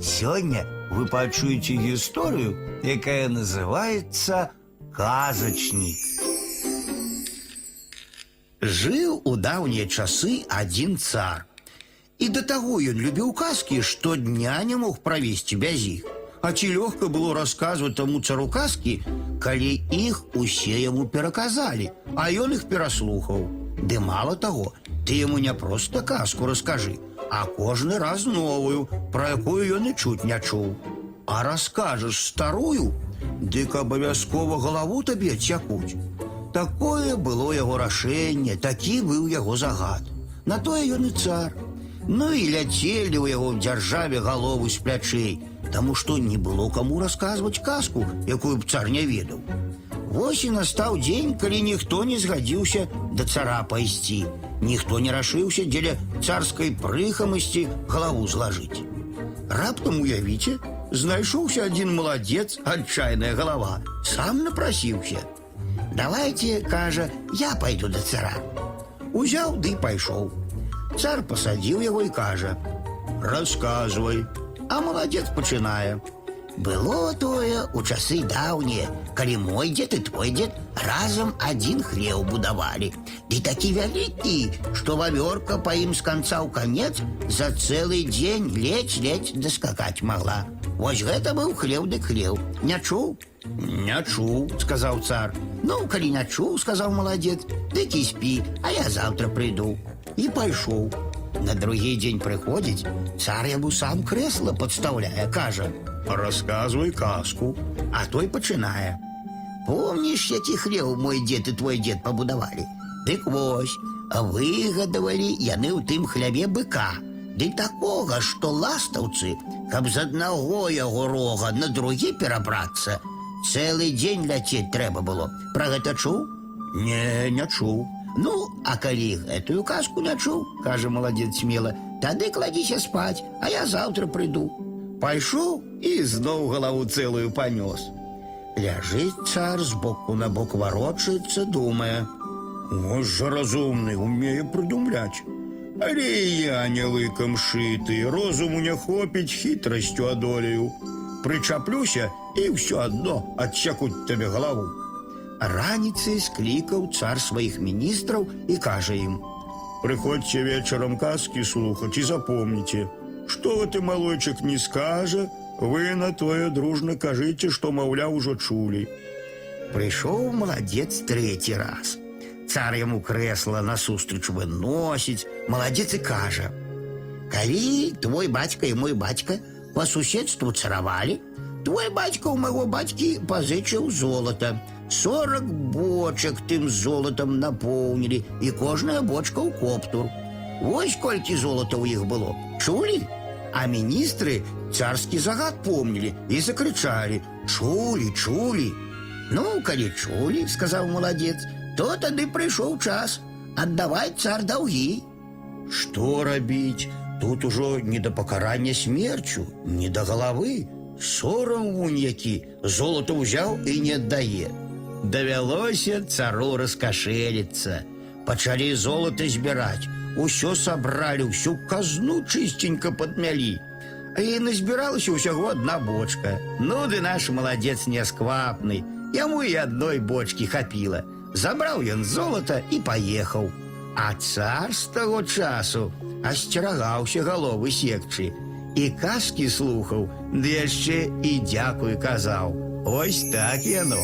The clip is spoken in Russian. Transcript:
Сёння вы пачуеце гісторыю, якая называется казачнік. Жыў у даўнія часы адзін цар. І да таго ён любіў казкі, што дня не мог правесці без іх. А ці лёгка было расказваць таму цару казкі, калі іх усе яму пераказалі, а ён іх пераслухаў. Ды мала таго, ты яму не проста казку раскажы, а кожны раз новую, пра якую ён і чуць не чуў. А раскажаш старую, дык абавязкова галаву табе цякуць. Такое было яго рашэнне, такі быў яго загад. На тое ён і цар. Ну і ляцелі ў яго ў дзяржаве галовы з плячэй, таму што не было каму расказваць казку, якую б цар не ведаў. Вось і настаў дзень, калі ніхто не згадзіўся да цара пайсці. Ніхто не рашыўся дзеля царскай прыхамасці галаву злажыць. Раптам уявіце, знайшоўся адзін маладзец, адчайная галава, сам напрасіўся. Давайте, кажа, я пойду до цара. Узяў ды пайшоў. Цар пасадзіў яго і кажа: « Расказвай. А маладзец пачынае. Было тое у часы даўнія, калі мой дзед і твой дзед разам адзін хлеў будавалі. Ды такі вялікі, што вавёрка па ім з канца ў канец за цэлы дзень ледзь-ледзь даскакаць магла. Вось гэта быў хлеў дык хлеў. Не чуў? Не чуў, сказаў цар. Ну, калі не чуў, сказаў маладзец, дык і спі, а я заўтра прыйду. І пайшоў. На другі дзень прыходзіць, цар яму сам крэсла падстаўляе, кажа: « Расказвай казку. А той пачынае. Помніш, які хлеў мой дзед і твой дзед пабудавалі? Дык вось, выгадавалі яны ў тым хлябе быка. Ды такога, што ластаўцы, каб з аднаго яго рога на другі перабрацца, цэлы дзень ляцець трэба было. Пра гэта чуў? Не, не чуў. Ну, а калі гэтую казку не чуў, кажа маладзец смела, тады кладзіся спаць, а я заўтра прыйду. Пайшоў і зноў галаву цэлую панёс. Ляжыць цар з боку на бок варочаецца, думае: Вось жа разумны, умее прыдумляць. Але і я не лыкам шыты, розуму не хопіць хітрасцю адолею. Прычаплюся і ўсё адно адсякуць табе галаву. Раніцай склікаў цар сваіх міністраў і кажа ім: Прыходзьце вечарам казкі слухаць і запомніце, што ты малойчык не скажа, вы на тое дружна кажыце, што маўля ўжо чулі. Прыйшоў маладзец трэці раз. Цар яму крэсла насустрач выносіць, маладзец і кажа: « Калі твой бацька і мой бацька по суседству царавалі, твой бацька ў майго бацькі пазычыў золата. 40 бочак тым золатам напоўнілі і кожная бочка ў коптур. Вось колькі золата ў іх было. Чулі? А міністры царскі загад помнілі і закрычалі: « Чулі, чулі. Ну, калі чулі, сказаў маладзец, то тады прыйшоў час аддаваць цар даўгі. Што рабіць? Тут ужо не да пакарання смерцю, не да галавы. Сорам вунь які золата ўзяў і не аддае. Давялося цару раскашэліцца. Пачалі золата збіраць. Усё сабралі, ўсю казну чысценька падмялі. А і назбіралася ўсяго адна бочка. Ну ды наш маладзец нясквапны. Яму і адной бочкі хапіла. Забраў ён золата і паехаў. А цар з таго часу асцерагаўся галовы секчы. І казкі слухаў, ды яшчэ і дзякуй казаў. Ось так яно.